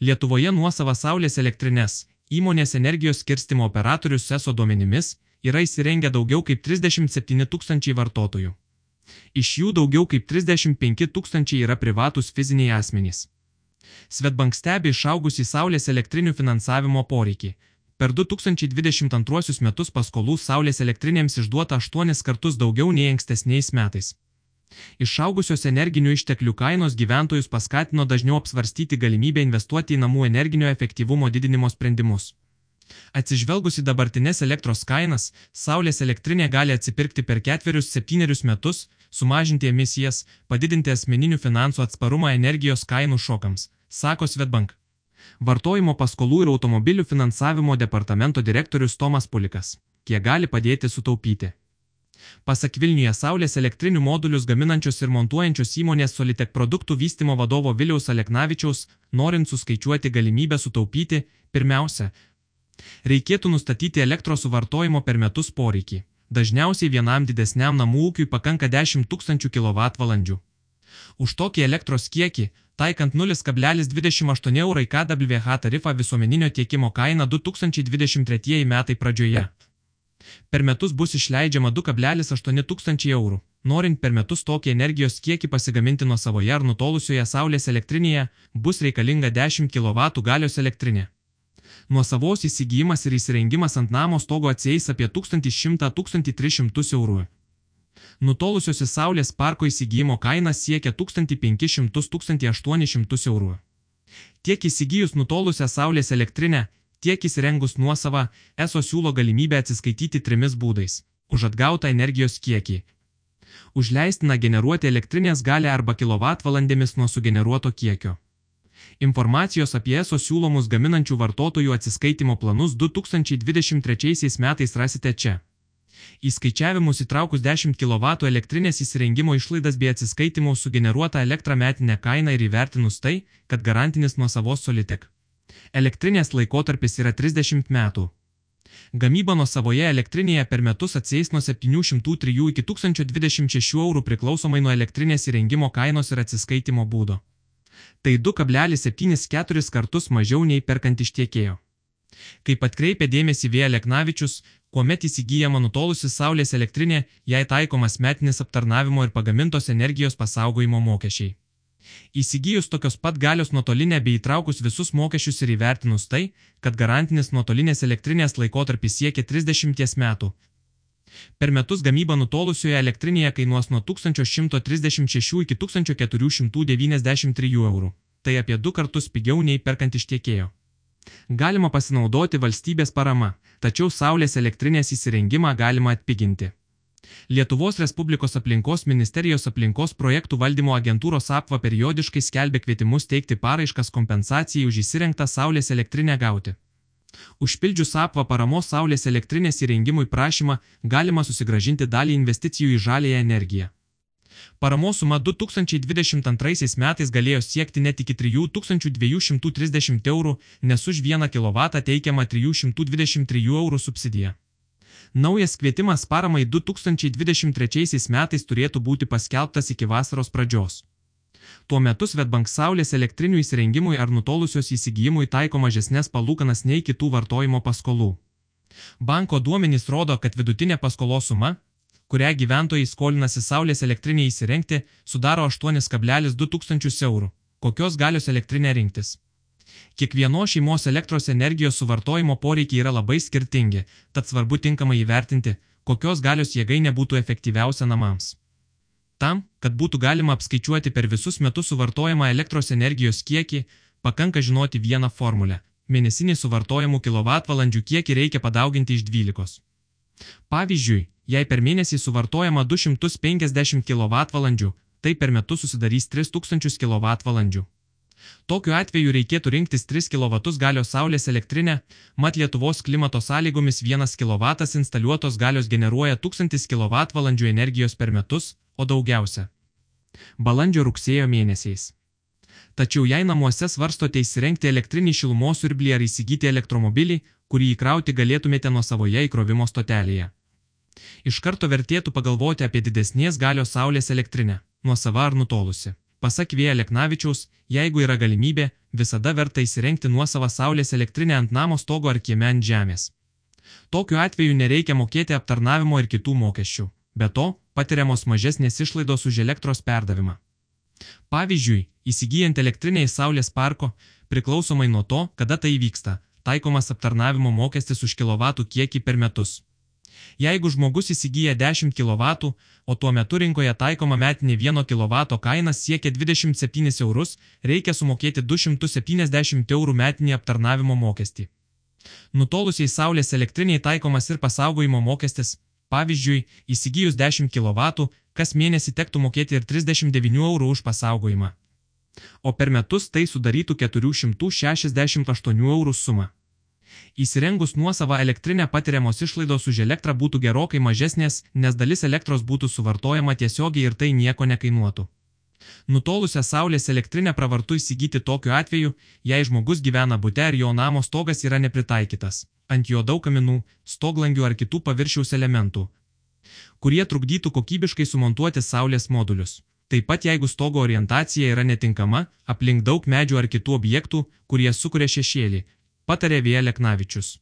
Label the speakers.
Speaker 1: Lietuvoje nuosava saulės elektrinės įmonės energijos skirstimo operatorius SESO duomenimis yra įsirengę daugiau kaip 37 tūkstančiai vartotojų. Iš jų daugiau kaip 35 tūkstančiai yra privatus fiziniai asmenys. Svetbank stebi išaugusį saulės elektrinių finansavimo poreikį. Per 2022 metus paskolų saulės elektrinėms išduota 8 kartus daugiau nei ankstesniais metais. Išaugusios energinių išteklių kainos gyventojus paskatino dažniau apsvarstyti galimybę investuoti į namų energinio efektyvumo didinimo sprendimus. Atsižvelgus į dabartinės elektros kainas, saulės elektrinė gali atsipirkti per ketverius septynerius metus, sumažinti emisijas, padidinti asmeninių finansų atsparumą energijos kainų šokams, sako Svetbank. Vartojimo paskolų ir automobilių finansavimo departamento direktorius Tomas Pulikas. Kiek gali padėti sutaupyti? Pasak Vilniuje Saulės elektrinių modulius gaminančios ir montuojančios įmonės Solitek produktų vystimo vadovo Viliaus Aleknavičiaus, norint suskaičiuoti galimybę sutaupyti, pirmiausia, reikėtų nustatyti elektros suvartojimo per metus poreikį. Dažniausiai vienam didesniam namų ūkiui pakanka 10 tūkstančių kWh. Už tokį elektros kiekį, taikant 0,28 eurai KWH tarifą visuomeninio tiekimo kaina 2023 metai pradžioje. Per metus bus išleidžiama 2,8 tūkstančiai eurų. Norint per metus tokį energijos kiekį pasigaminti nuo savoje ar nutolusioje saulės elektrinėje, bus reikalinga 10 kW galios elektrinė. Nuo savos įsigijimas ir įsirengimas ant namo stogo atsieis apie 1100-1300 eurų. Nutolusios į saulės parko įsigijimo kaina siekia 1500-1800 eurų. Tiek įsigijus nutolusią saulės elektrinę, tiek įsirengus nuosavą, ESO siūlo galimybę atsiskaityti trimis būdais - už atgautą energijos kiekį. Užleistina generuoti elektrinės gali arba kilovatvalandėmis nuo sugeneruoto kiekio. Informacijos apie ESO siūlomus gaminančių vartotojų atsiskaitimo planus 2023 metais rasite čia. Į skaičiavimus įtraukus 10 kW elektrinės įsirengimo išlaidas bei atsiskaitimų sugeneruotą elektrą metinę kainą ir įvertinus tai, kad garantinis nuo savos Solitek Elektrinės laikotarpis yra 30 metų. Gamyba nuo savoje elektrinėje per metus atsieis nuo 703 iki 1026 eurų priklausomai nuo elektrinės įrengimo kainos ir atsiskaitimo būdo. Tai 2,74 kartus mažiau nei perkant iš tiekėjo. Kaip atkreipė dėmesį Vėja Leknavičius, kuomet įsigijama nutolusi saulės elektrinė, jai taikomas metinis aptarnavimo ir pagamintos energijos pasaugojimo mokesčiai. Įsigijus tokios pat galios nuotolinę bei įtraukus visus mokesčius ir įvertinus tai, kad garantinis nuotolinės elektrinės laikotarpis siekia 30 metų. Per metus gamyba nutolusioje elektrinėje kainuos nuo 1136 iki 1493 eurų. Tai apie du kartus pigiau nei perkant iš tiekėjo. Galima pasinaudoti valstybės parama, tačiau saulės elektrinės įsirengimą galima atpiginti. Lietuvos Respublikos aplinkos ministerijos aplinkos projektų valdymo agentūros apva periodiškai skelbia kvietimus teikti paraiškas kompensacijai už įsirengtą saulės elektrinę gauti. Užpildžius apva paramos saulės elektrinės įrengimui prašymą galima susigražinti dalį investicijų į žalėją energiją. Paramos suma 2022 metais galėjo siekti net iki 3230 eurų, nes už 1 kW teikiama 323 eurų subsidija. Naujas kvietimas paramai 2023 metais turėtų būti paskelbtas iki vasaros pradžios. Tuo metu Svetbank saulės elektrinių įsirengimui ar nutolusios įsigijimui taiko mažesnės palūkanas nei kitų vartojimo paskolų. Banko duomenys rodo, kad vidutinė paskolos suma, kurią gyventojai skolinasi saulės elektrinį įsirengti, sudaro 8,2 tūkstančius eurų. Kokios galios elektrinę rinktis? Kiekvienos šeimos elektros energijos suvartojimo poreikiai yra labai skirtingi, tad svarbu tinkamai įvertinti, kokios galios jėgainė būtų efektyviausia namams. Tam, kad būtų galima apskaičiuoti per visus metus suvartojamą elektros energijos kiekį, pakanka žinoti vieną formulę - mėnesinį suvartojamų kWh kiekį reikia padauginti iš 12. Pavyzdžiui, jei per mėnesį suvartojama 250 kWh, tai per metus susidarys 3000 kWh. Tokiu atveju reikėtų rinktis 3 kW galios saulės elektrinę, mat Lietuvos klimato sąlygomis 1 kW instaliuotos galios generuoja 1000 kWh energijos per metus, o daugiausia - balandžio rugsėjo mėnesiais. Tačiau jei namuose svarstote įsirengti elektrinį šilumos siurblį ar įsigyti elektromobilį, kurį įkrauti galėtumėte nuo savoje įkrovimo stotelėje. Iš karto vertėtų pagalvoti apie didesnės galios saulės elektrinę, nuo sava ar nutolusi. Pasak Vėja Leknavičiaus, jeigu yra galimybė, visada verta įsirengti nuosavą saulės elektrinę ant namo stogo ar kieme ant žemės. Tokiu atveju nereikia mokėti aptarnavimo ir kitų mokesčių. Be to, patiriamos mažesnės išlaidos už elektros perdavimą. Pavyzdžiui, įsigijant elektrinę į Saulės parko, priklausomai nuo to, kada tai vyksta, taikomas aptarnavimo mokestis už kilovatų kiekį per metus. Jeigu žmogus įsigyja 10 kW, o tuo metu rinkoje taikoma metinė 1 kW kaina siekia 27 eurus, reikia sumokėti 270 eurų metinį aptarnavimo mokestį. Nutolusiai saulės elektriniai taikomas ir pasaugojimo mokestis, pavyzdžiui, įsigijus 10 kW, kas mėnesį tektų mokėti ir 39 eurų už pasaugojimą. O per metus tai sudarytų 468 eurų sumą. Įsirengus nuosavą elektrinę patiriamos išlaidos už elektrą būtų gerokai mažesnės, nes dalis elektros būtų suvartojama tiesiogiai ir tai nieko nekainuotų. Nutolusią saulės elektrinę pravartu įsigyti tokiu atveju, jei žmogus gyvena bute ir jo namo stogas yra nepritaikytas, ant jo daug kaminų, stoglangių ar kitų paviršiaus elementų, kurie trukdytų kokybiškai sumontuoti saulės modulius. Taip pat jeigu stogo orientacija yra netinkama, aplink daug medžių ar kitų objektų, kurie sukuria šešėlį, patarė Vėja Leknavičius.